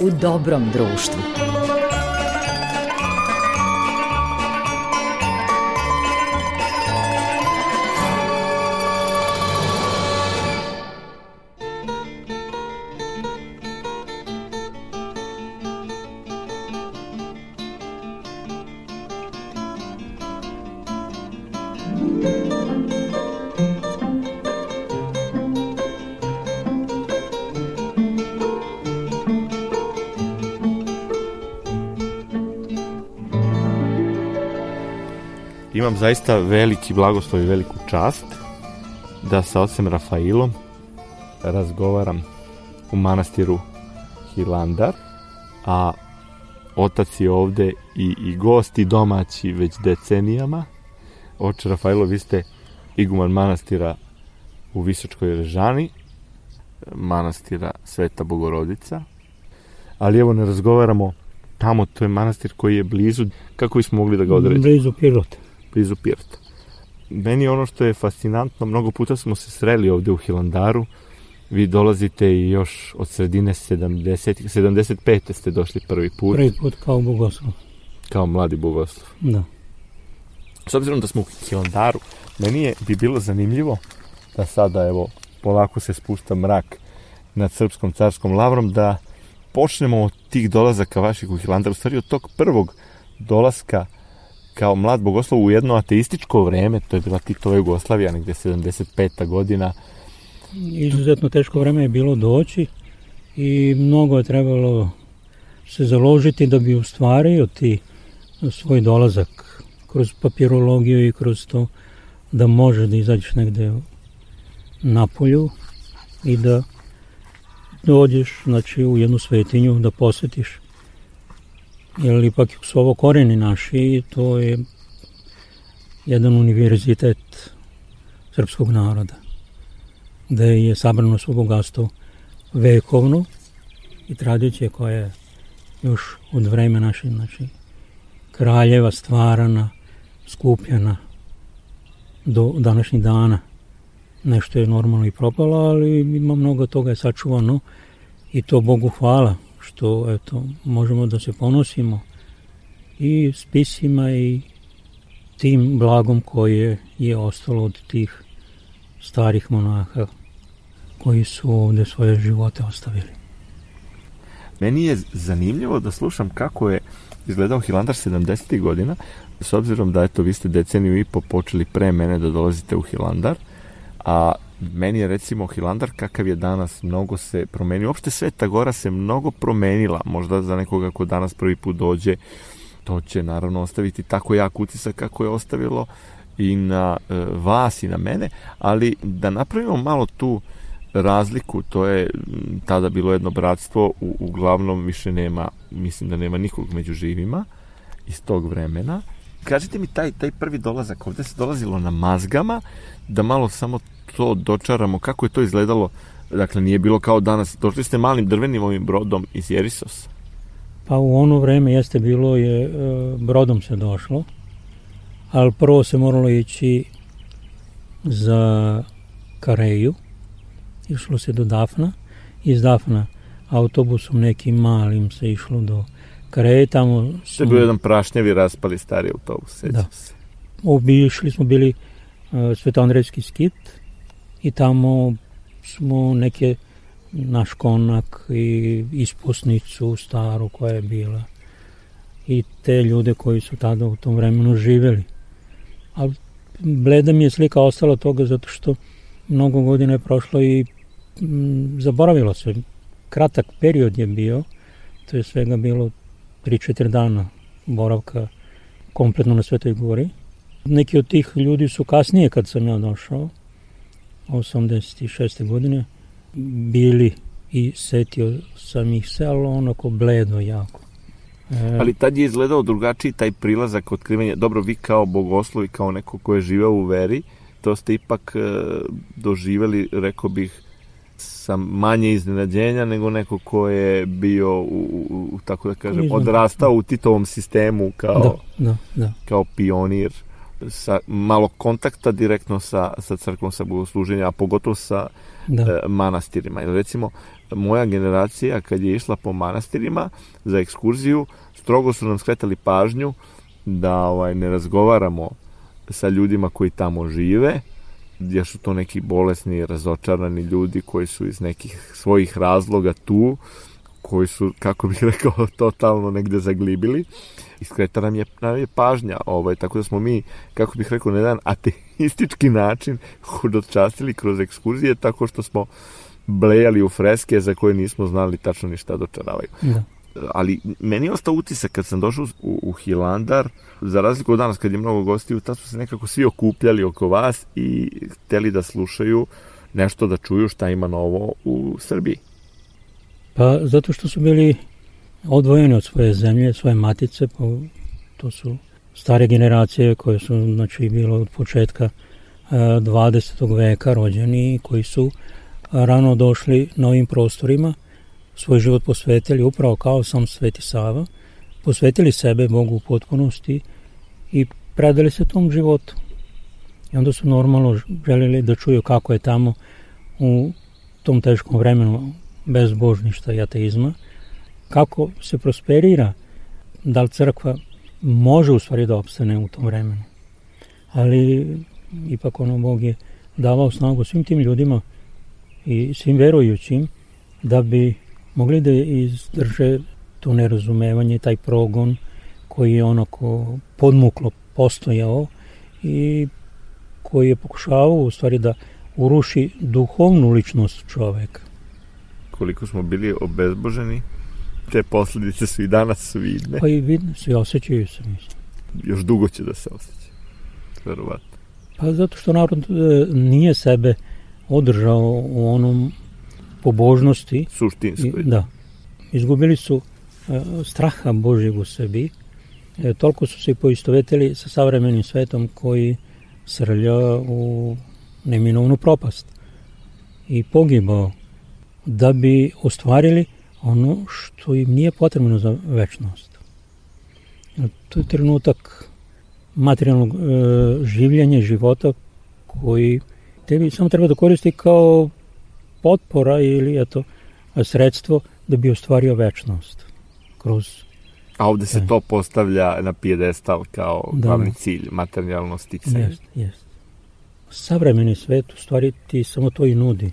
u dobrom društvu. Imam zaista veliki blagoslov i veliku čast da sa ocem Rafailom razgovaram u manastiru Hilandar, a otac je ovde i, i gosti domaći već decenijama. Oče Rafailo, vi ste iguman manastira u Visočkoj Režani, manastira Sveta Bogorodica, ali evo ne razgovaramo tamo, to je manastir koji je blizu, kako bismo mogli da ga određemo? Blizu Pirota blizu Pirta. Meni ono što je fascinantno, mnogo puta smo se sreli ovde u Hilandaru, vi dolazite i još od sredine 70. 75. ste došli prvi put. Prvi put kao bogoslov. Kao mladi bogoslov. Da. S obzirom da smo u Hilandaru, meni je bi bilo zanimljivo da sada, evo, polako se spušta mrak nad srpskom carskom lavrom, da počnemo od tih dolazaka vaših u Hilandar, u stvari od tog prvog dolaska kao mlad bogoslov u jedno ateističko vreme, to je bila Titova Jugoslavija, negde 75. godina. Izuzetno teško vreme je bilo doći i mnogo je trebalo se založiti da bi ustvario ti svoj dolazak kroz papirologiju i kroz to da može da izađeš negde na polju i da dođeš znači, u jednu svetinju da posetiš jer ipak su ovo koreni naši i to je jedan univerzitet srpskog naroda, gde je sabrano svo bogatstvo vekovno i tradicije koja je još od vreme naše, znači, kraljeva stvarana, skupljena do današnjih dana. Nešto je normalno i propalo, ali ima mnogo toga je sačuvano i to Bogu hvala što eto, možemo da se ponosimo i spisima i tim blagom koje je ostalo od tih starih monaha koji su ovde svoje živote ostavili. Meni je zanimljivo da slušam kako je izgledao Hilandar 70. godina, s obzirom da eto vi ste deceniju i po počeli pre mene da dolazite u Hilandar, a meni je recimo Hilandar kakav je danas mnogo se promenio. Uopšte Sveta Gora se mnogo promenila. Možda za nekoga ko danas prvi put dođe, to će naravno ostaviti tako jak utisak kako je ostavilo i na e, vas i na mene, ali da napravimo malo tu razliku, to je tada bilo jedno bratstvo, u, uglavnom više nema, mislim da nema nikog među živima iz tog vremena. Kažite mi, taj, taj prvi dolazak, ovde se dolazilo na mazgama, da malo samo to dočaramo, kako je to izgledalo, dakle nije bilo kao danas, došli ste malim drvenim ovim brodom iz Jerisosa? Pa u ono vreme jeste bilo, je, e, brodom se došlo, ali prvo se moralo ići za Kareju, išlo se do Dafna, iz Dafna autobusom nekim malim se išlo do Kareje, tamo je bio jedan prašnjevi raspali stari autobus, sećam da. se. Obišli smo bili uh, Svetoandrejski skit, i tamo smo neke naš konak i ispusnicu staru koja je bila i te ljude koji su tada u tom vremenu živeli. Ali bleda mi je slika ostala toga zato što mnogo godina je prošlo i m, zaboravilo se. Kratak period je bio, to je svega bilo 3-4 dana boravka kompletno na Svetoj gori. Neki od tih ljudi su kasnije kad sam ja došao, 86. godine bili i setio sam ih se, ali onako bledo jako. E... Ali tad je izgledao drugačiji taj prilazak otkrivanja. Dobro, vi kao bogoslovi, kao neko ko je živeo u veri, to ste ipak e, doživeli, rekao bih, sa manje iznenađenja nego neko ko je bio u, u, u tako da kažem, odrastao u Titovom sistemu kao, da, da, da. kao pionir sa malo kontakta direktno sa, sa crkvom, sa bogosluženja, a pogotovo sa Da. e, manastirima. Jer recimo, moja generacija kad je išla po manastirima za ekskurziju, strogo su nam skretali pažnju da ovaj, ne razgovaramo sa ljudima koji tamo žive, jer su to neki bolesni, razočarani ljudi koji su iz nekih svojih razloga tu, koji su, kako bih rekao, totalno negde zaglibili. Iskreta nam je, nam je pažnja, ovaj, tako da smo mi, kako bih rekao, na jedan ateistički način hodočastili kroz ekskurzije, tako što smo blejali u freske za koje nismo znali tačno ni šta dočaravaju. Da. Ali meni je ostao utisak kad sam došao u, u Hilandar, za razliku od danas kad je mnogo gostiju, tad su se nekako svi okupljali oko vas i hteli da slušaju nešto da čuju šta ima novo u Srbiji. Pa zato što su bili odvojeni od svoje zemlje, svoje matice, pa to su stare generacije koje su znači bilo od početka e, 20. veka rođeni i koji su rano došli na ovim prostorima, svoj život posvetili upravo kao sam Sveti Sava, posvetili sebe Bogu u potpunosti i predali se tom životu. I onda su normalno želeli da čuju kako je tamo u tom teškom vremenu bezbožništa i ateizma, kako se prosperira, da li crkva može u stvari da opstane u tom vremenu. Ali ipak ono Bog je davao snagu svim tim ljudima i svim verujućim da bi mogli da izdrže to nerazumevanje, taj progon koji je onako podmuklo postojao i koji je pokušavao u stvari da uruši duhovnu ličnost čoveka. Koliko smo bili obezboženi, te posledice su i danas vidne. Pa i vidno se i osjećaju se, mislim. Još dugo će da se osjeća. Verovatno. Pa zato što narod e, nije sebe održao u onom pobožnosti. Suštinskoj. da. Izgubili su e, straha Božjeg u sebi. E, toliko su se poistovetili sa savremenim svetom koji srlja u neminovnu propast i pogibao da bi ostvarili ono što im nije potrebno za večnost. To je trenutak materijalnog e, življenja, života koji tebi samo treba da koristi kao potpora ili eto, sredstvo da bi ostvario večnost kroz A ovde se Da. to postavlja na pijedestal kao Da, glavni cilj, materijalno sticanje. Jest, jest. Savremeni svet u stvari ti samo to i nudi.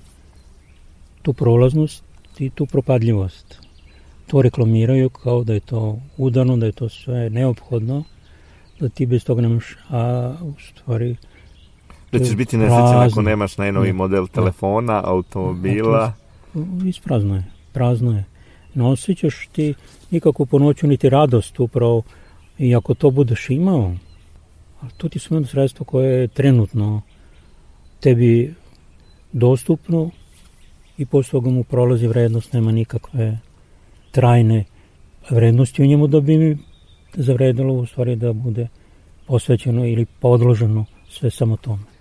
Tu prolaznost i tu propadljivost. To reklamiraju kao da je to udano, da je to sve neophodno, da ti bez toga nemaš, a u stvari Da ćeš biti nesrećan ako nemaš najnovi Da. model telefona, automobila. isprazno je, prazno je. Ne osjećaš ti nikakvu po noću niti radost upravo i ako to budeš imao, a to ti su jedno sredstvo koje je trenutno tebi dostupno i posle toga mu prolazi vrednost, nema nikakve trajne vrednosti u njemu da bi mi zavredilo u stvari da bude posvećeno ili podloženo sve samo tome.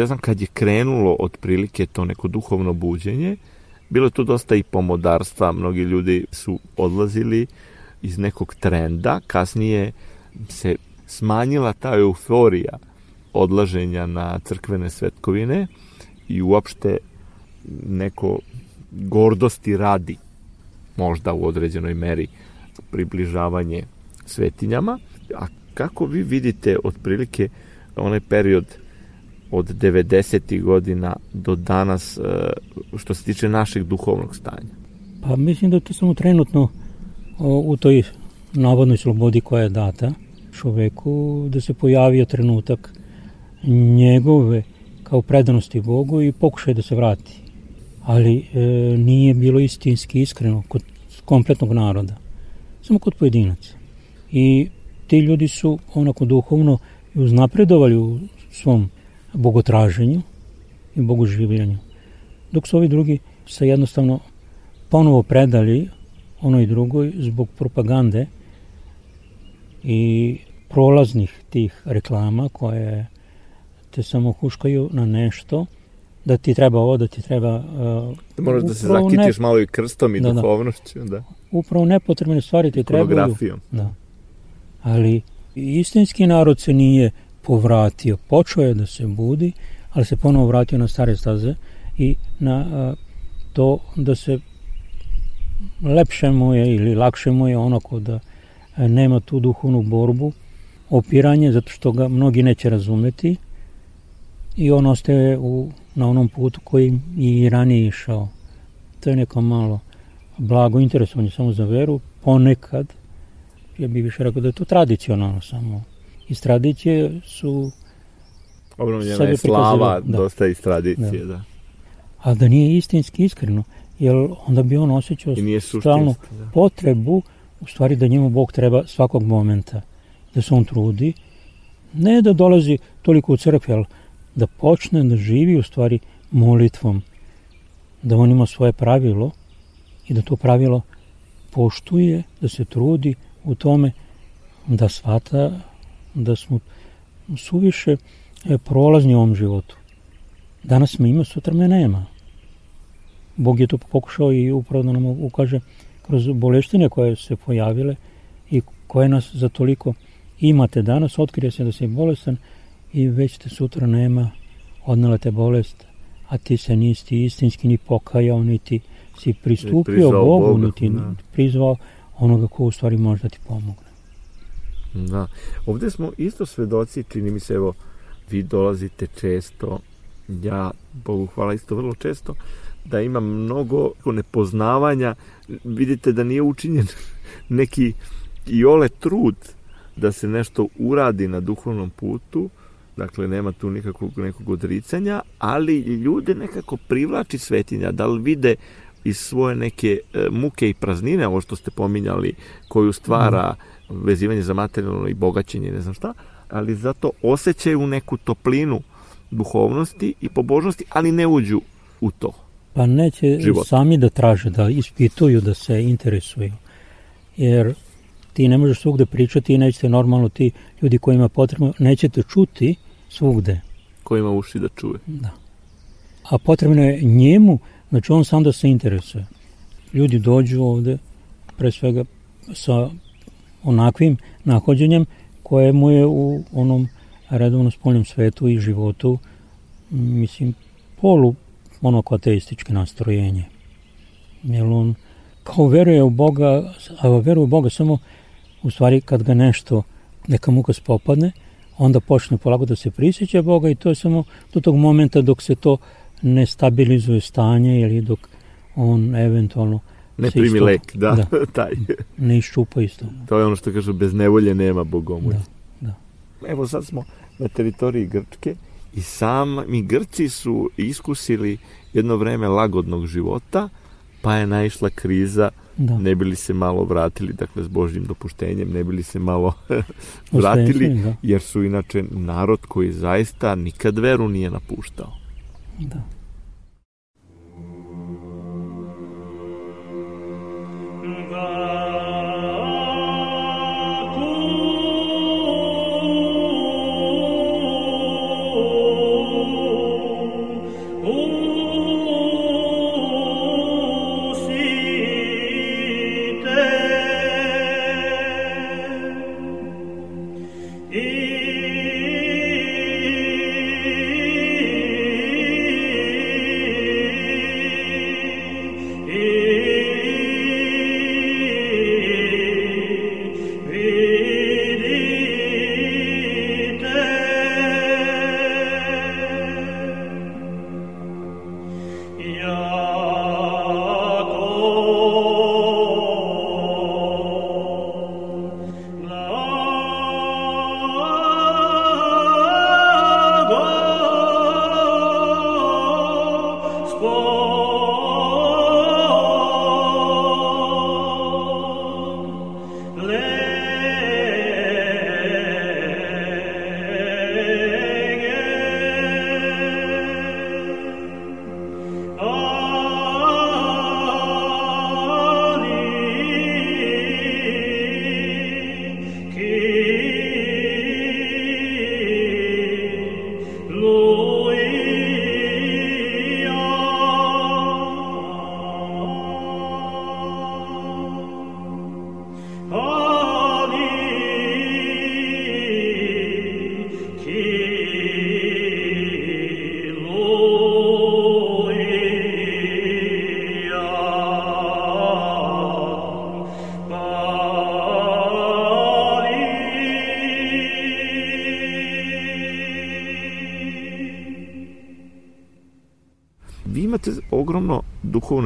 Ja znam kad je krenulo otprilike to neko duhovno buđenje, bilo je tu dosta i pomodarstva, mnogi ljudi su odlazili iz nekog trenda, kasnije se smanjila ta euforija odlaženja na crkvene svetkovine i uopšte neko gordosti radi, možda u određenoj meri približavanje svetinjama. A kako vi vidite otprilike onaj period od 90. godina do danas e, što se tiče našeg duhovnog stanja? Pa mislim da to samo trenutno u toj navodnoj slobodi koja je data čoveku da se pojavio trenutak njegove kao predanosti Bogu i pokušaj da se vrati. Ali e, nije bilo istinski iskreno kod kompletnog naroda, samo kod pojedinaca. I ti ljudi su onako duhovno uznapredovali u svom bogotraženju i bogoživljenju, dok su ovi drugi se jednostavno ponovo predali onoj drugoj zbog propagande i prolaznih tih reklama koje te samo huškaju na nešto da ti treba ovo, da ti treba... Uh, da moraš da se zakitiš ne... malo i krstom i da, da. duhovnošću, da. da. Upravo nepotrebne stvari ti trebaju. Da. Ali istinski narod se nije povratio. Počeo je da se budi, ali se ponovo vratio na stare staze i na uh, to da se lepše mu je ili lakše mu je onako da nema tu duhovnu borbu, opiranje, zato što ga mnogi neće razumeti i on ostaje u, na onom putu koji i ranije išao. To je neko malo blago interesovanje samo za veru, ponekad, ja bih više rekao da je to tradicionalno samo. Iz tradicije su Obnovljena je slava, da. dosta iz tradicije, da. da. A da nije istinski iskreno, jer onda bi on osjećao stalnu da. potrebu, u stvari da njemu Bog treba svakog momenta, da se on trudi, ne da dolazi toliko u crkve, ali da počne da živi u stvari molitvom, da on ima svoje pravilo i da to pravilo poštuje, da se trudi u tome da svata da smo suviše e, prolazni u ovom životu. Danas me ima, sutra me nema. Bog je to pokušao i upravo da nam ukaže kroz boleštine koje se pojavile i koje nas za toliko imate danas, otkrije se da si bolestan i već te sutra nema, odnala te bolest, a ti se nisi istinski ni pokajao, niti si pristupio Bogu, Boga, niti da. prizvao onoga ko u stvari može da ti pomogne. Da. Ovde smo isto svedoci, čini mi se, evo, vi dolazite često, ja, Bogu hvala, isto vrlo često, da ima mnogo nepoznavanja, vidite da nije učinjen neki i ole trud da se nešto uradi na duhovnom putu, dakle nema tu nikakvog nekog odricanja, ali ljude nekako privlači svetinja, da li vide iz svoje neke e, muke i praznine, ovo što ste pominjali, koju stvara vezivanje za materijalno i bogaćenje, ne znam šta, ali zato osjećaju neku toplinu duhovnosti i pobožnosti, ali ne uđu u to. Pa neće život. sami da traže, da ispituju, da se interesuju. Jer ti ne možeš svugde pričati i nećete normalno ti ljudi kojima potrebno, nećete čuti svugde. Ko ima uši da čuje. Da. A potrebno je njemu, znači on sam da se interesuje. Ljudi dođu ovde, pre svega sa onakvim nahođenjem koje mu je u onom redovno spoljnom svetu i životu, mislim, polu onako ateističke nastrojenje. Jer on kao veruje u Boga, a veruje u Boga samo u stvari kad ga nešto, neka muka spopadne, onda počne polako da se prisjeća Boga i to je samo do tog momenta dok se to ne stabilizuje stanje ili dok on eventualno ne primi isto, lek, da, da. taj. Ne iščupa isto. To je ono što kažu, bez nevolje nema bogomolja. Da, da. Evo sad smo na teritoriji Grčke i sami Grci su iskusili jedno vreme lagodnog života, pa je naišla kriza, da. ne bili se malo vratili, dakle s Božjim dopuštenjem, ne bili se malo vratili, da. jer su inače narod koji zaista nikad veru nije napuštao. Da.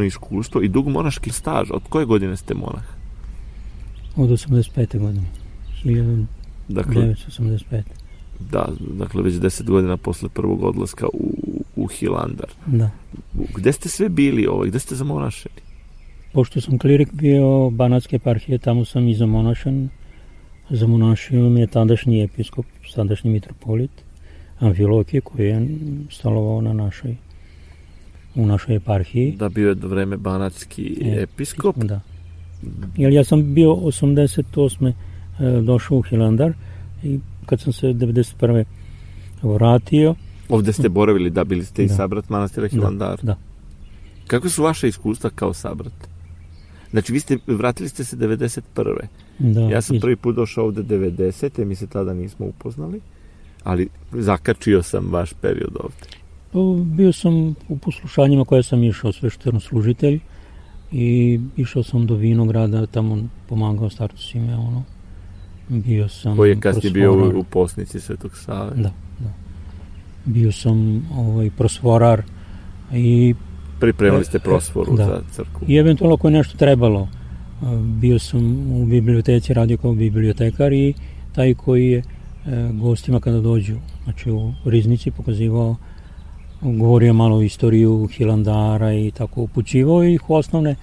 Iskustvo i dug monaški staž. Od koje godine ste monah? Od 85. godine. 1985. Dakle, da, dakle već deset godina posle prvog odlaska u, u Hilandar. Da. Gde ste sve bili ovaj, gde ste zamonašeni? Pošto sam klirik bio Banatske eparhije, tamo sam i zamonašen. Zamonašio mi je tadašnji episkop, tadašnji mitropolit, Amfilohije, koji je stalovao na našoj u našoj eparhiji. Da bio je do vreme banatski e, episkop. Da. Jer ja sam bio 88. E, došao u Hilandar i kad sam se 91. vratio. Ovde ste boravili, da, bili ste i da. sabrat manastira Hilandar. Da, da. Kako su vaše iskustva kao sabrat? Znači, vi ste, vratili ste se 91. Da, ja sam prvi put došao ovde 90. Mi se tada nismo upoznali, ali zakačio sam vaš period ovde. Bio sam u poslušanjima koje sam išao svešteno služitelj i išao sam do Vinograda, tamo pomagao starcu Simeonu. Bio sam Koji je kasnije bio u, u posnici Svetog Save. Da, da. Bio sam ovaj, prosvorar i... Pripremili ste prosvoru da. za crkvu. I eventualno ako je nešto trebalo. Bio sam u biblioteci, radio kao bibliotekar i taj koji je e, gostima kada dođu, znači u Riznici pokazivao, govorio malo o istoriju Hilandara i tako upućivao ih osnovne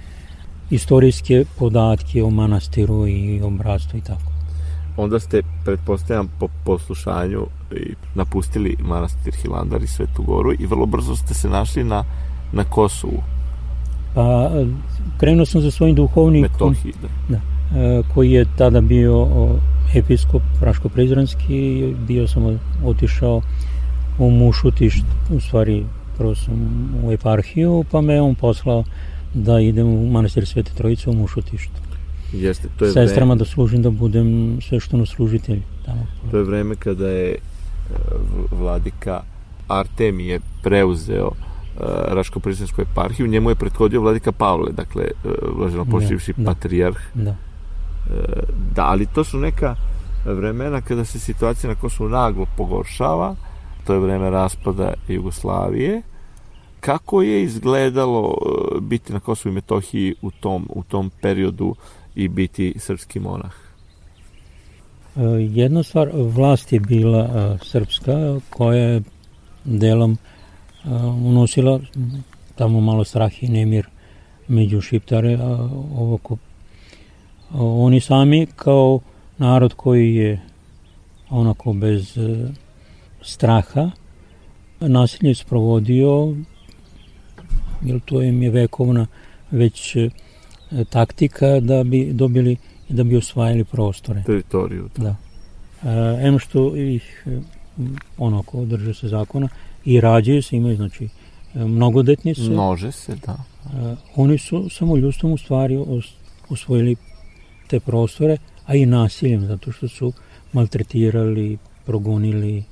istorijske podatke o manastiru i o bratstvu i tako onda ste, pretpostavljam, po poslušanju napustili manastir Hilandar i Svetu Goru i vrlo brzo ste se našli na, na Kosovu. Pa, krenuo sam za svojim duhovnikom. Metohiji, da. da. E, koji je tada bio episkop Praško-Prizranski, bio sam otišao u Mušutišt, u stvari prvo sam u eparhiju, pa me on poslao da idem u manastir Svete Trojice u Mušutištu. Jeste, to je sestrama vreme, da služim da budem svešteno služitelj tamo. To je vreme kada je e, vladika Artemije preuzeo uh, Raško-Prištinsku eparhiju, njemu je prethodio vladika Pavle, dakle, uh, blaženo počivši da, patrijarh. Da. Uh, da, ali to su neka vremena kada se situacija na Kosovu naglo pogoršava, to je vreme raspada Jugoslavije, kako je izgledalo biti na Kosovu i Metohiji u tom, u tom periodu i biti srpski monah? E, jedna stvar, vlast je bila e, srpska koja je delom unosila tamo malo strah i nemir među šiptare ovako oni sami kao narod koji je onako bez straha nasilje sprovodio jer to im je vekovna već taktika da bi dobili i da bi osvajali prostore. Teritoriju. Da. da. E, em što ih onako drže se zakona i rađaju se, imaju znači mnogodetni su. Množe se, da. E, oni su samo ljudstvom u stvari osvojili te prostore, a i nasiljem, zato što su maltretirali, progonili e,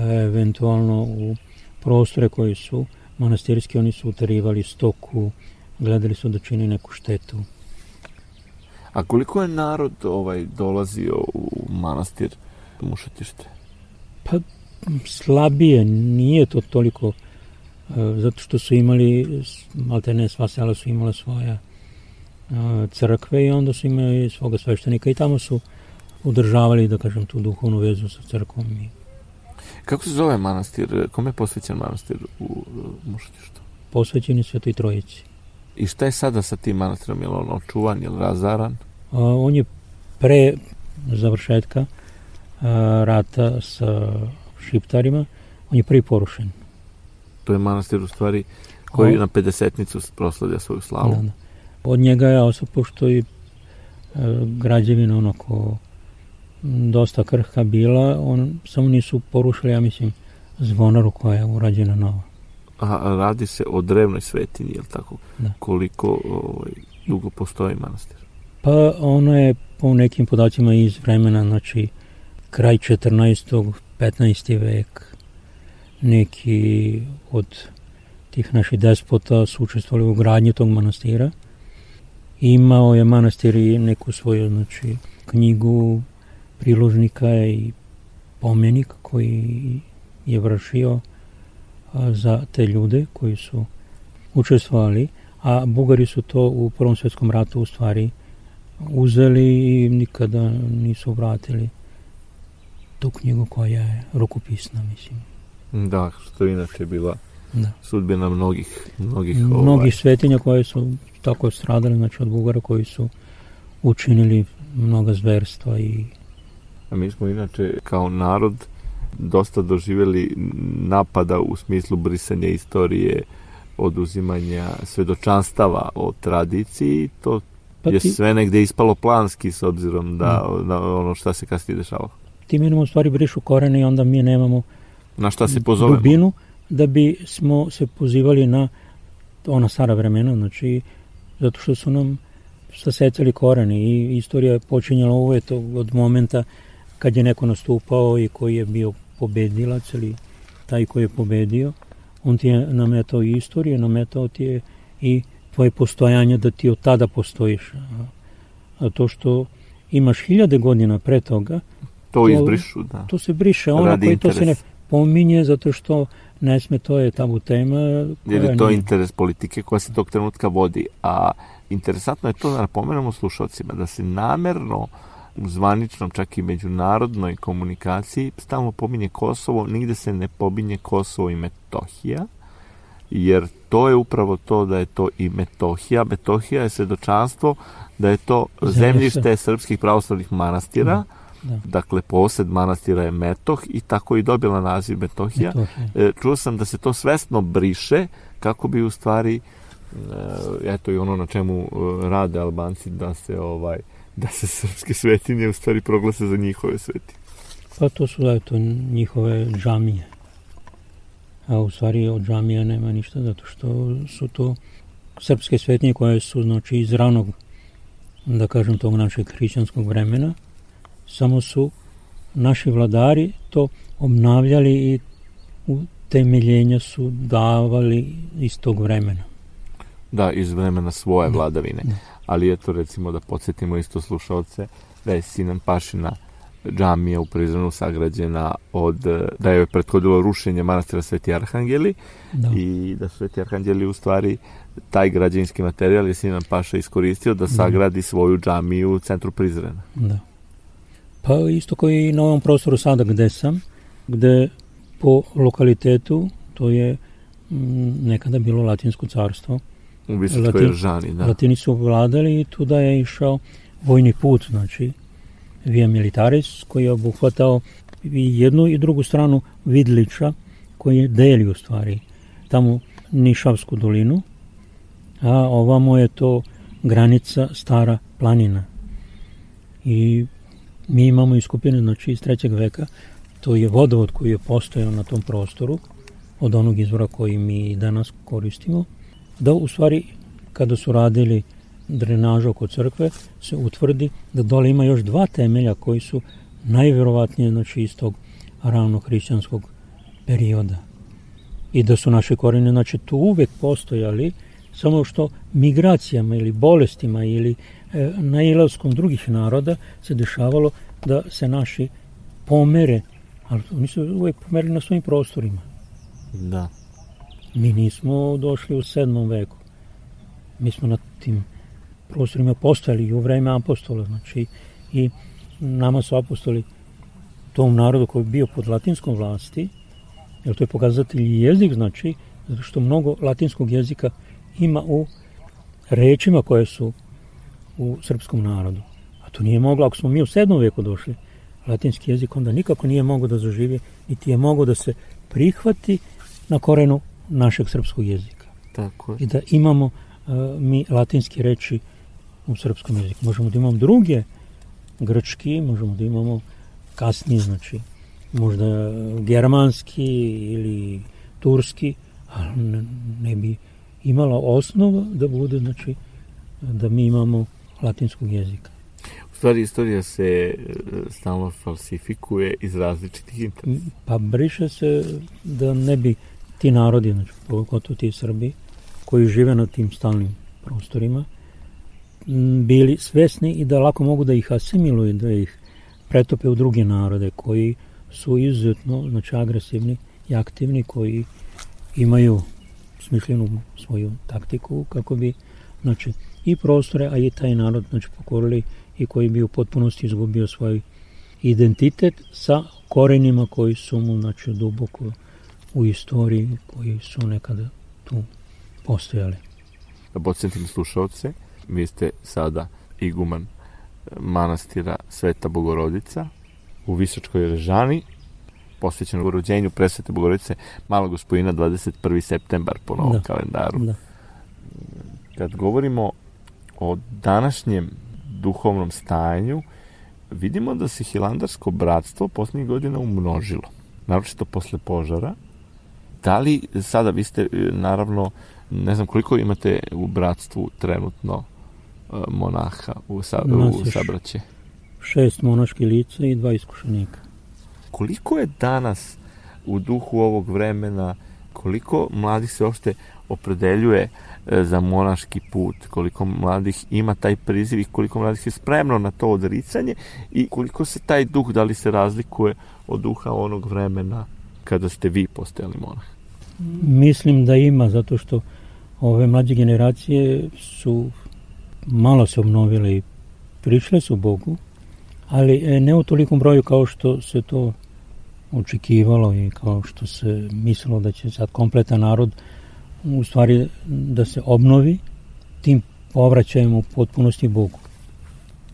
eventualno u prostore koji su manastirski, oni su utarivali stoku, gledali su da čini neku štetu. A koliko je narod ovaj dolazio u manastir Mušatište? Pa slabije, nije to toliko uh, zato što su imali ne sva sela su imala svoja uh, crkve i onda su imali svoga sveštenika i tamo su udržavali, da kažem, tu duhovnu vezu sa crkvom. I... Kako se zove manastir? Kome je posvećen manastir u Mušatištu? Posvećen je Svetoj Trojici. I šta je sada sa tim manastirom? Je li on očuvan, je li razaran? A, on je pre završetka a, rata sa šiptarima, on je prvi porušen. To je manastir u stvari koji o, na 50 proslavlja svoju slavu. Da, da. Od njega je osob, pošto je građevina onako dosta krhka bila, on samo nisu porušili, ja mislim, zvonaru koja je urađena nova. A radi se o drevnoj svetinji, je li tako? Da. Koliko ovaj, dugo postoji manastir? Pa ono je po nekim podacima iz vremena, znači kraj 14. 15. vek. Neki od tih naših despota su učestvovali u gradnji tog manastira. Imao je manastir i neku svoju znači, knjigu priložnika i pomenik koji je vršio za te ljude koji su učestvovali, a Bugari su to u Prvom svjetskom ratu u stvari uzeli i nikada nisu vratili tu knjigu koja je rukopisna, mislim. Da, što je inače bila Da. sudbina mnogih, mnogih, Mnogi ovaj, svetinja koje su tako stradali, znači od Bugara koji su učinili mnoga zverstva i A mi smo inače kao narod dosta doživjeli napada u smislu brisanja istorije, oduzimanja svedočanstava o tradiciji, to pa je ti, sve negde ispalo planski s obzirom da, na ono šta se kasnije dešavalo. ti mi u stvari brišu korene i onda mi nemamo Na šta se pozovemo? dubinu da bi smo se pozivali na ona stara vremena, znači zato što su nam sasecali korene i istorija je počinjala uvek od momenta kad je neko nastupao i koji je bio pobedilac ili taj koji je pobedio, on ti je nametao i istoriju, nametao ti je i tvoje postojanje da ti od tada postojiš. A, to što imaš hiljade godina pre toga, To to- izbrišu, da. to se briše. Ono Radi koji to se ne interes. pominje zato što ne sme, to je tabu tema. Jer je to nije- interes politike koja se tog trenutka vodi. A interesantno je to da napomenemo slušalcima, da se namerno u zvaničnom, čak i međunarodnoj komunikaciji stalno pominje Kosovo, nigde se ne pominje Kosovo i Metohija, jer to je upravo to da je to i Metohija. Metohija je svedočanstvo da je to Zemljište. srpskih pravoslavnih manastira, Da. dakle posed manastira je Metoh i tako i dobila naziv Metohija. Metohija. E, čuo sam da se to svesno briše kako bi u stvari e, eto i ono na čemu e, rade Albanci da se ovaj da se srpske svetinje u stvari proglase za njihove svetinje. Pa to su da, to njihove džamije. A u stvari od džamija nema ništa, zato što su to srpske svetinje koje su znači iz ranog, da kažem, tog našeg hrišćanskog vremena. Samo su naši vladari to obnavljali i u temeljenja su davali iz tog vremena. Da, iz vremena svoje Da, vladavine. da. Ali eto recimo da podsjetimo isto slušalce da je Sinan Pašina džamija u Prizrenu sagrađena od, da je prethodilo rušenje manastira Sveti Arhangeli Da. i da su Sveti Arhangeli u stvari taj građevinski materijal je Sinan Paša iskoristio da sagradi svoju džamiju u centru Prizrena. Da. Pa isto koji i na ovom prostoru sada gde sam, gde po lokalitetu to je mm, nekada bilo Latinsko carstvo. U Latin- Ržani, da. Latini su vladali i tuda je išao vojni put, znači Via Militaris koji je obuhvatao i jednu i drugu stranu Vidliča koji deli u stvari tamo Nišavsku dolinu, a ovamo je to granica Stara planina. I mi imamo iskupine znači iz trećeg veka, to je vodovod koji je postojao na tom prostoru od onog izvora koji mi danas koristimo, da u stvari kada su radili drenažu oko crkve se utvrdi da dole ima još dva temelja koji su najverovatnije znači iz tog ravnog hrišćanskog perioda. I da su naše korene znači tu uvek postojali samo što migracijama ili bolestima ili e, nailaskom drugih naroda se dešavalo da se naši pomere, ali oni su uvek pomerili na svojim prostorima. Da. Mi nismo došli u sedmom veku. Mi smo na tim prostorima postojali i u vreme apostola, znači i nama su apostoli tom narodu koji je bio pod latinskom vlasti, jer to je pokazatelj jezik, znači, zato što mnogo latinskog jezika ima u rečima koje su u srpskom narodu. A to nije moglo, ako smo mi u sedmom veku došli, latinski jezik onda nikako nije mogao da zaživi, niti je mogao da se prihvati na korenu našeg srpskog jezika. Tako je. I da imamo uh, mi latinske reči u srpskom jeziku. Možemo da imamo druge, grčki, možemo da imamo kasnije, znači, možda germanski ili turski, ali ne, ne bi imala osnova da bude, znači, da mi imamo latinskog jezika. U stvari istorija se e, stalno falsifikuje iz različitih interesa. Pa briše se da ne bi ti narodi, znači pogotovo ti Srbi, koji žive na tim stalnim prostorima, bili svesni i da lako mogu da ih asimiluju, da ih pretope u druge narode koji su izuzetno znači, agresivni i aktivni, koji imaju smišljenu svoju taktiku kako bi znači, i prostore, a i taj narod znači, pokorili i koji bi u potpunosti izgubio svoj identitet sa korenima koji su mu znači, duboko u istoriji, koji su nekada tu postojali. Da podsjetim slušalce, vi ste sada iguman manastira Sveta Bogorodica u Visočkoj Režani, posvećeno rođenju presvete Bogorodice malog gospodina 21. septembar po novom da. kalendaru. Da. Kad govorimo o današnjem duhovnom stanju, vidimo da se Hilandarsko bratstvo poslednjih godina umnožilo, naročito posle požara. Da li sada, vi ste naravno, ne znam koliko imate u bratstvu trenutno e, monaha u, sa, u sabraće? Šest monaških lica i dva iskušenika. Koliko je danas u duhu ovog vremena, koliko mladih se uopšte opredeljuje e, za monaški put, koliko mladih ima taj priziv i koliko mladih je spremno na to odricanje i koliko se taj duh, da li se razlikuje od duha onog vremena kada ste vi postojali monah? Mislim da ima, zato što ove mlađe generacije su malo se obnovile i prišle su Bogu, ali e, ne u tolikom broju kao što se to očekivalo i kao što se mislilo da će sad kompletan narod u stvari da se obnovi tim povraćajem u potpunosti Bogu.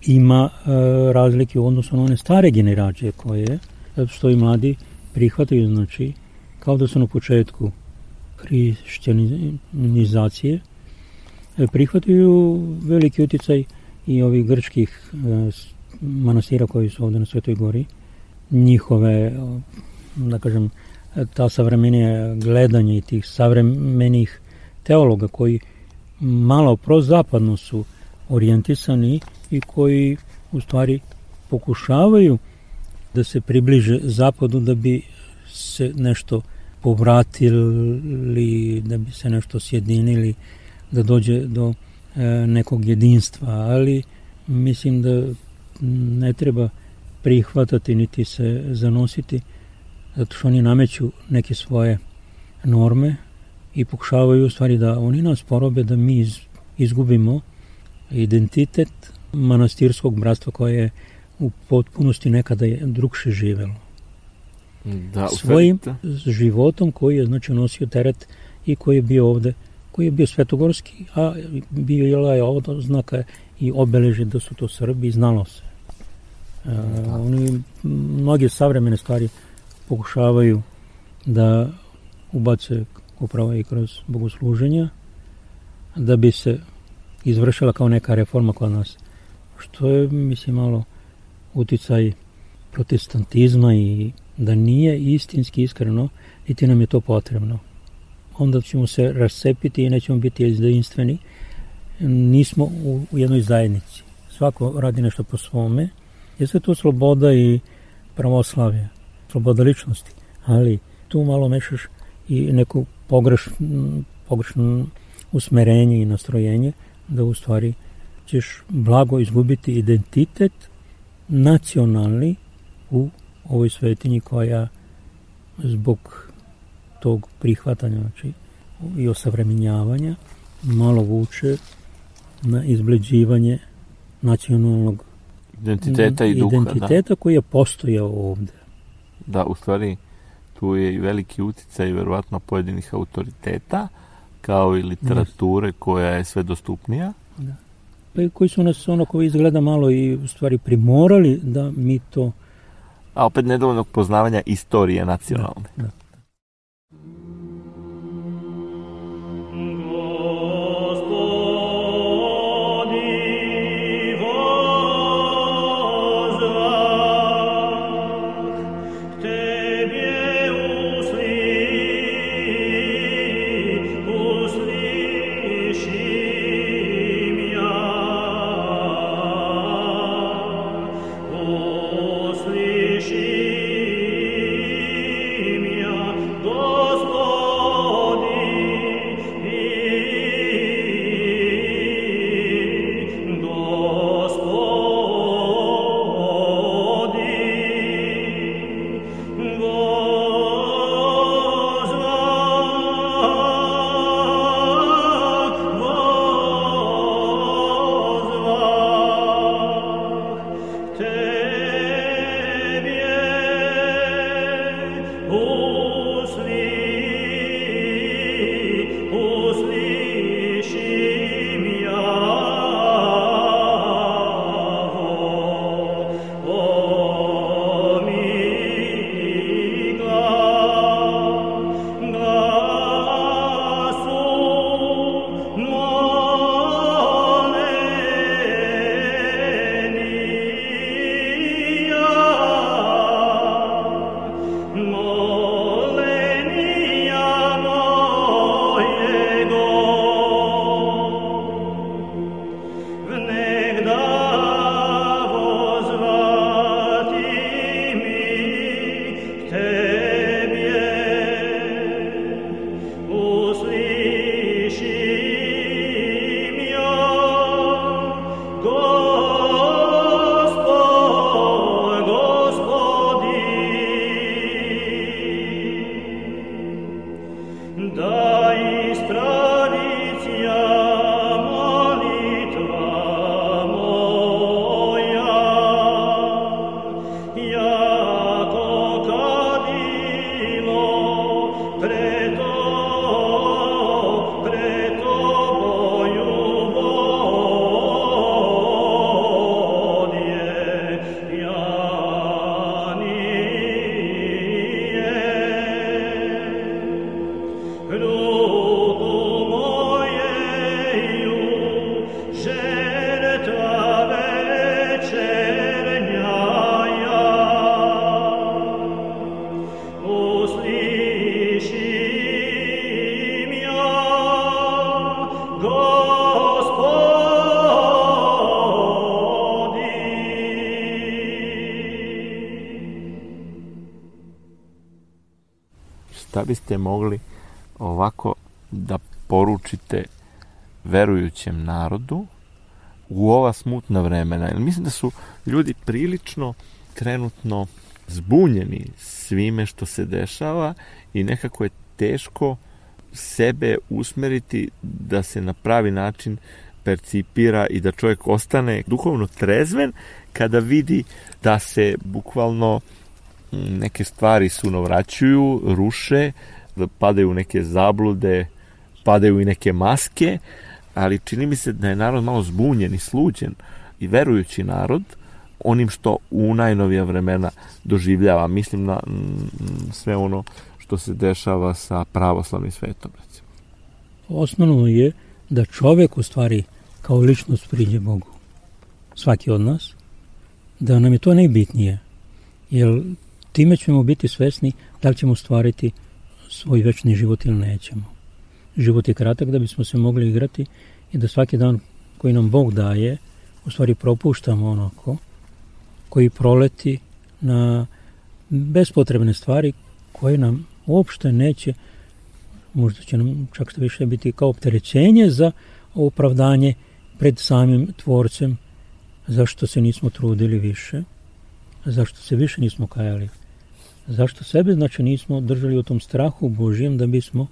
Ima e, razlike u odnosu na one stare generacije koje, što i mladi prihvataju, znači, kao da su na početku hrišćanizacije, e, prihvataju veliki uticaj i ovih grčkih e, manastira koji su ovde na Svetoj gori, njihove, da kažem, ta savremenije gledanje i tih savremenih teologa koji malo prozapadno su orijentisani i koji u stvari pokušavaju da se približe zapadu da bi se nešto povratili, da bi se nešto sjedinili, da dođe do e, nekog jedinstva, ali mislim da ne treba prihvatati niti se zanositi zato što oni nameću neke svoje norme i pokušavaju u stvari da oni nas porobe da mi izgubimo identitet manastirskog bratstva koje je u potpunosti nekada je drugše živelo. Da, Svojim životom koji je znači nosio teret i koji je bio ovde, koji je bio svetogorski, a bio je ovdje znaka i obeleže da su to Srbi, znalo se. E, da. oni mnoge savremene stvari pokušavaju da ubace upravo i kroz bogosluženja da bi se izvršila kao neka reforma kod nas. Što je, mislim, malo uticaj protestantizma i da nije istinski iskreno, niti nam je to potrebno. Onda ćemo se rascepiti i nećemo biti jedinstveni. Nismo u, u jednoj zajednici. Svako radi nešto po svome. Jeste to sloboda i pravoslavje sloboda ličnosti, ali tu malo mešaš i neku pogreš, pogrešno usmerenje i nastrojenje da u stvari ćeš blago izgubiti identitet nacionalni u ovoj svetinji koja zbog tog prihvatanja znači, i osavremenjavanja malo vuče na izbleđivanje nacionalnog identiteta i duha, identiteta da. koji je postojao ovde da u stvari tu je i veliki uticaj verovatno pojedinih autoriteta kao i literature koja je sve dostupnija. Pa koji su nas onako izgleda malo i u stvari primorali da mi to... A opet nedovoljnog poznavanja istorije nacionalne. Da, da. strada poručite verujućem narodu u ova smutna vremena? Jer mislim da su ljudi prilično trenutno zbunjeni svime što se dešava i nekako je teško sebe usmeriti da se na pravi način percipira i da čovjek ostane duhovno trezven kada vidi da se bukvalno neke stvari sunovraćuju, ruše, da padaju neke zablude, padaju i neke maske, ali čini mi se da je narod malo zbunjen i sluđen i verujući narod onim što u najnovija vremena doživljava. Mislim na sve ono što se dešava sa pravoslavnim svetom. Recimo. Osnovno je da čovek u stvari kao ličnost priđe Bogu. Svaki od nas. Da nam je to najbitnije. Jer time ćemo biti svesni da li ćemo stvariti svoj večni život ili nećemo. Život je kratak da bismo se mogli igrati i da svaki dan koji nam Bog daje, u stvari propuštamo onako, koji proleti na bespotrebne stvari koje nam uopšte neće, možda će nam čak što više biti kao opterećenje za opravdanje pred samim tvorcem zašto se nismo trudili više, zašto se više nismo kajali Zašto sebe znači nismo držali u tom strahu Božijem da bismo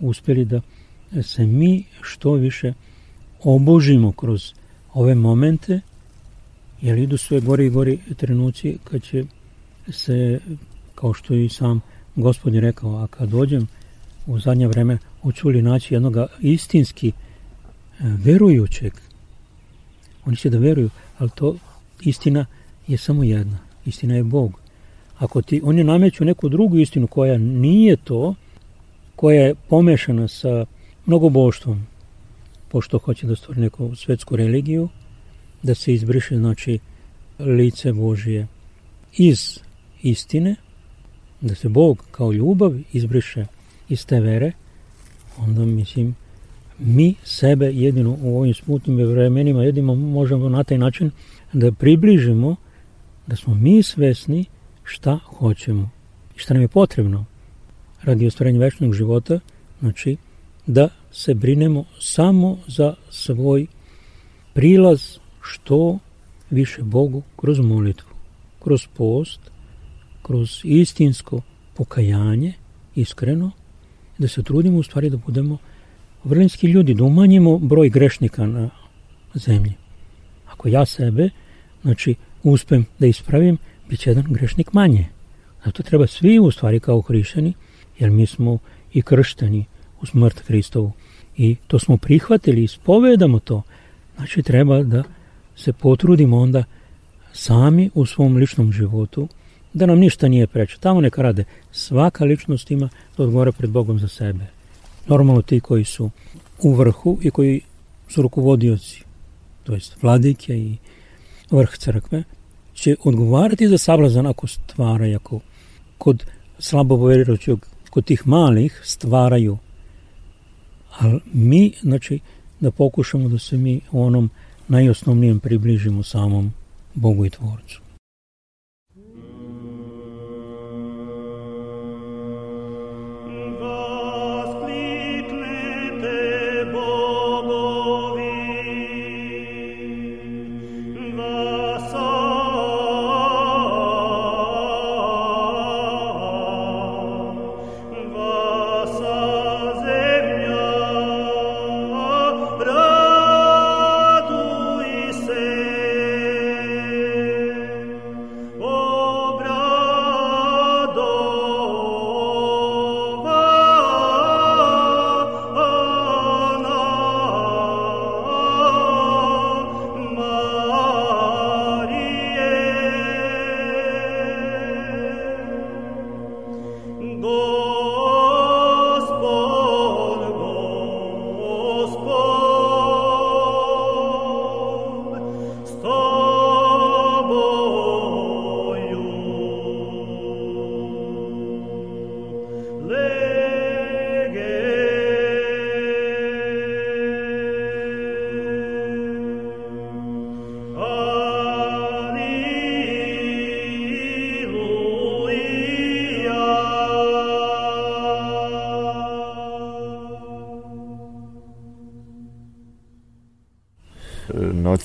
uspjeli da se mi što više obožimo kroz ove momente, jer idu sve gori i gori trenuci kad će se, kao što i sam gospodin rekao, a kad dođem u zadnje vreme hoću li naći jednog istinski e, verujućeg, oni će da veruju, ali to istina je samo jedna, istina je Bog. Ako ti oni nameću neku drugu istinu koja nije to, koja je pomešana sa mnogoboštvom, pošto hoće da stvori neku svetsku religiju, da se izbriše znači lice Božije iz istine, da se Bog kao ljubav izbriše iz te vere, onda mislim mi sebe jedino u ovim smutnim vremenima jedino možemo na taj način da približimo da smo mi svesni šta hoćemo i šta nam je potrebno radi ostvarenja večnog života, znači da se brinemo samo za svoj prilaz što više Bogu kroz molitvu, kroz post, kroz istinsko pokajanje, iskreno, da se trudimo u stvari da budemo vrlinski ljudi, da umanjimo broj grešnika na zemlji. Ako ja sebe, znači, uspem da ispravim, bit će jedan grešnik manje. Zato treba svi u stvari kao hrišćani, jer mi smo i kršteni u smrt Hristovu i to smo prihvatili, ispovedamo to. Znači treba da se potrudimo onda sami u svom ličnom životu, da nam ništa nije preče. Tamo neka rade. Svaka ličnost ima da odgovara pred Bogom za sebe. Normalno ti koji su u vrhu i koji su rukovodioci, to jest vladike i vrh crkve, će odgovarati za sablazan ako stvaraju, ako kod slabo vjerujućeg, kod tih malih stvaraju. Ali mi, znači, da pokušamo da se mi onom najosnovnijem približimo samom Bogu i Tvorcu.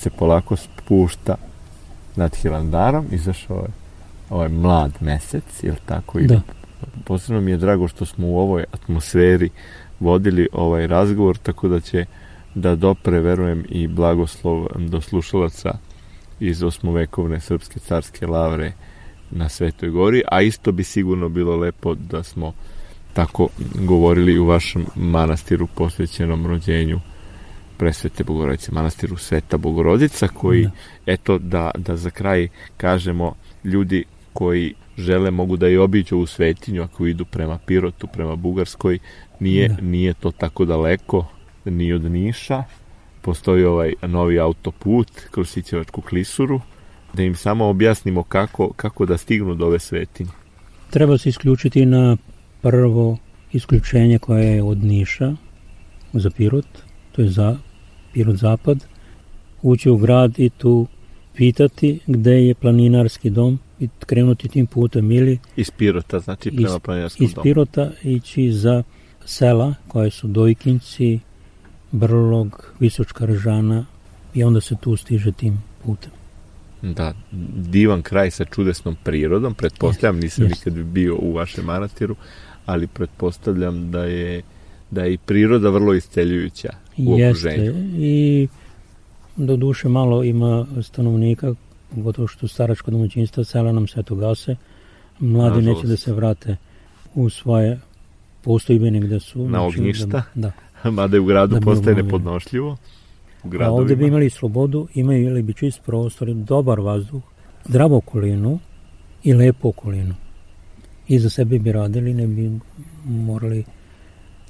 Se polako spušta nad Hilandarom, izašao je ovaj mlad mesec, jel tako? I Da. Posebno mi je drago što smo u ovoj atmosferi vodili ovaj razgovor, tako da će da dopre, verujem, i blagoslov do slušalaca iz osmovekovne srpske carske lavre na Svetoj gori, a isto bi sigurno bilo lepo da smo tako govorili u vašem manastiru posvećenom rođenju presvete Bogorodice, manastiru Sveta Bogorodica, koji, Da. eto, da, da za kraj kažemo, ljudi koji žele mogu da i obiđu u svetinju ako idu prema Pirotu, prema Bugarskoj, nije, Da. nije to tako daleko, ni od Niša, postoji ovaj novi autoput kroz Sićevačku klisuru, da im samo objasnimo kako, kako da stignu do ove svetinje. Treba se isključiti na prvo isključenje koje je od Niša za Pirot, to je za Pirot zapad, ući u grad i tu pitati gde je planinarski dom i krenuti tim putem ili Iz Pirota, znači prema Iz- planinarskom iz domu. Pirota ići za sela koje su Dojkinci, Brlog, Visočka Ržana i onda se tu stiže tim putem. Da, divan kraj sa čudesnom prirodom, pretpostavljam, nisam jest. nikad bio u vašem manastiru, ali pretpostavljam da je da je i priroda vrlo isceljujuća u okruženju. Jeste i do duše malo ima stanovnika, gotovo što staračko domaćinstva, sela nam sve to gase, mladi Nažalost. neće da se vrate u svoje postojbene gde su. Na znači, ognjišta? Da, da. Mada je u gradu Da postaje nepodnošljivo. U A ovde bi imali slobodu, imali bi čist prostor, dobar vazduh, zdravu okolinu i lepu okolinu. I za sebe bi radili, ne bi morali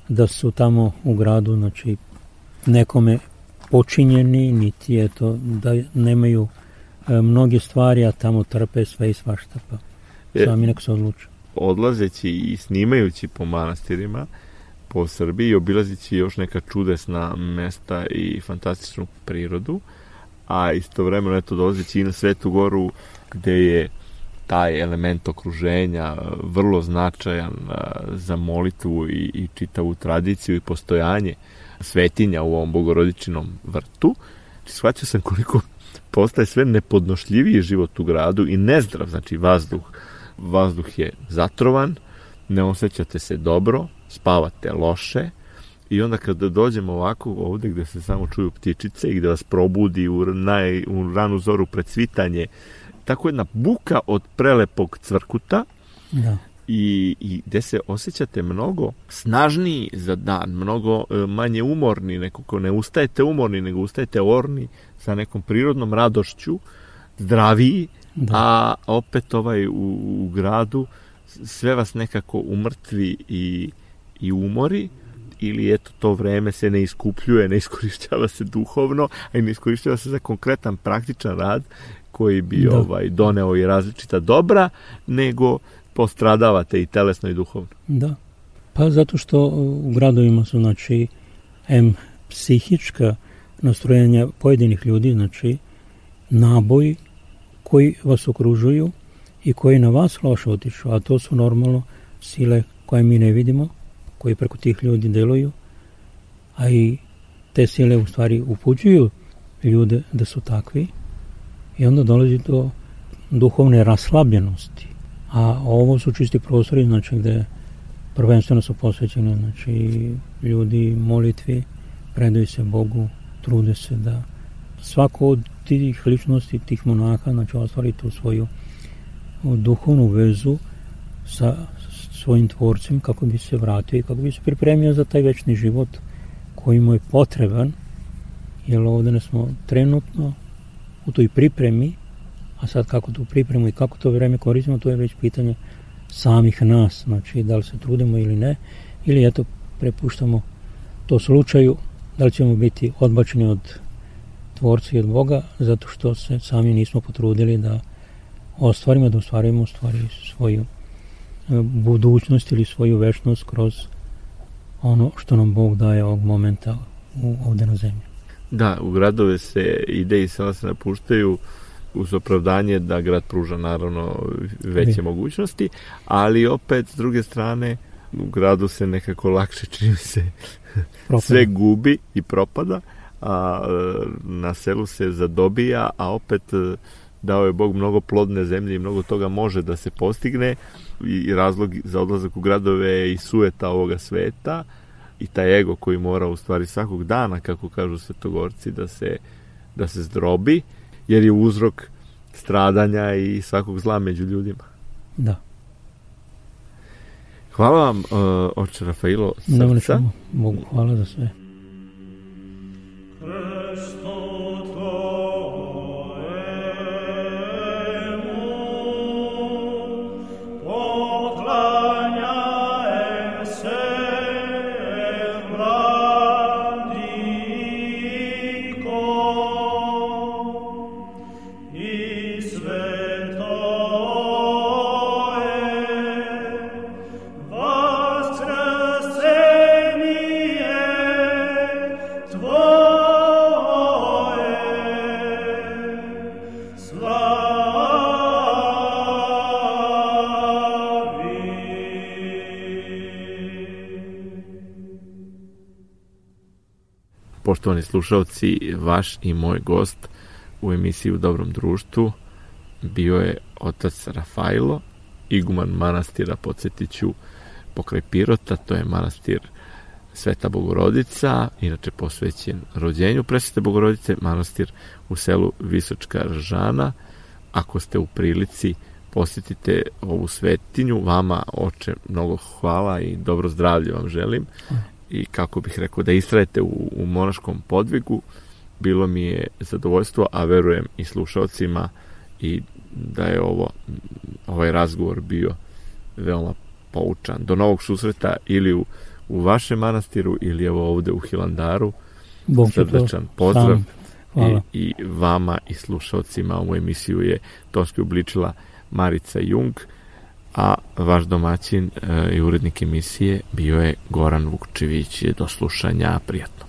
da su tamo u gradu, znači nekome počinjeni, niti je to da nemaju e, mnoge stvari, a tamo trpe sve i svašta, pa E, sami neko se odluče. odlazeći i snimajući po manastirima po Srbiji i obilazeći još neka čudesna mesta i fantastičnu prirodu, a istovremeno eto dolazeći i na Svetu goru gde je taj element okruženja vrlo značajan e, za molitvu i, i čitavu tradiciju i postojanje svetinja u ovom bogorodičinom vrtu. Shvatio sam koliko postaje sve nepodnošljiviji život u gradu i nezdrav, znači vazduh. Vazduh je zatrovan, ne osjećate se dobro, spavate loše i onda kada dođemo ovako ovde gde se samo čuju ptičice i gde vas probudi u, naj, u ranu zoru pred svitanje, tako jedna buka od prelepog cvrkuta Da. I, i gde se osjećate mnogo snažniji za dan, mnogo e, manje umorni, nekako ne ustajete umorni, nego ustajete orni sa nekom prirodnom radošću, zdraviji, Da. a opet ovaj u, u gradu sve vas nekako umrtvi i, i umori ili eto to vreme se ne iskupljuje, ne iskorišćava se duhovno, a i ne iskorišćava se za konkretan praktičan rad koji bi Da. ovaj doneo i različita dobra, nego postradavate i telesno i duhovno. Da. Pa zato što u gradovima su, znači, M psihička nastrojenja pojedinih ljudi, znači, naboji koji vas okružuju i koji na vas loše otiču, a to su normalno sile koje mi ne vidimo, koje preko tih ljudi deluju, a i te sile u stvari upućuju ljude da su takvi i onda dolazi do duhovne raslabljenosti. A ovo su čisti prostori, znači gde prvenstveno su posvećeni znači, ljudi molitvi, predaju se Bogu, trude se da svako od tih ličnosti, tih monaha, znači ostvari tu svoju duhovnu vezu sa svojim tvorcem kako bi se vratio i kako bi se pripremio za taj večni život koji mu je potreban, jer ovde smo trenutno u toj pripremi, a sad kako tu pripremu i kako to vreme koristimo, to je već pitanje samih nas, znači da li se trudimo ili ne, ili eto prepuštamo to slučaju, da li ćemo biti odbačeni od tvorca i od Boga, zato što se sami nismo potrudili da ostvarimo, da ostvarimo stvari svoju e, budućnost ili svoju večnost kroz ono što nam Bog daje ovog momenta u, ovde na zemlji. Da, u gradove se ide i sela se napuštaju uz opravdanje da grad pruža naravno veće mogućnosti, ali opet s druge strane u gradu se nekako lakše čini se Propada. sve gubi i propada, a na selu se zadobija, a opet dao je Bog mnogo plodne zemlje i mnogo toga može da se postigne i razlog za odlazak u gradove je i sueta ovoga sveta i taj ego koji mora u stvari svakog dana, kako kažu svetogorci, da se, da se zdrobi, jer je uzrok stradanja i svakog zla među ljudima. Da. Hvala vam, uh, oče Rafailo, srca. Mogu, hvala za sve. Poštovani slušalci, vaš i moj gost u emisiji U dobrom društvu bio je otac Rafailo, iguman manastira, podsjetiću, pokraj Pirota, to je manastir Sveta Bogorodica, inače posvećen rođenju Presvete Bogorodice, manastir u selu Visočka Ržana. Ako ste u prilici, posjetite ovu svetinju. Vama, oče, mnogo hvala i dobro zdravlje vam želim i kako bih rekao da istrajete u, u monaškom podvigu. Bilo mi je zadovoljstvo a verujem i slušalcima i da je ovo ovaj razgovor bio veoma poučan. Do novog susreta ili u, u vašem manastiru ili evo ovde u Hilandaru. Bog srdečan pozdrav i, i vama i slušalcima. Ovu emisiju je tonski obličila Marica Jung a vaš domaćin e, i urednik emisije bio je Goran Vukčević. Do slušanja, prijatno.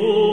Oh.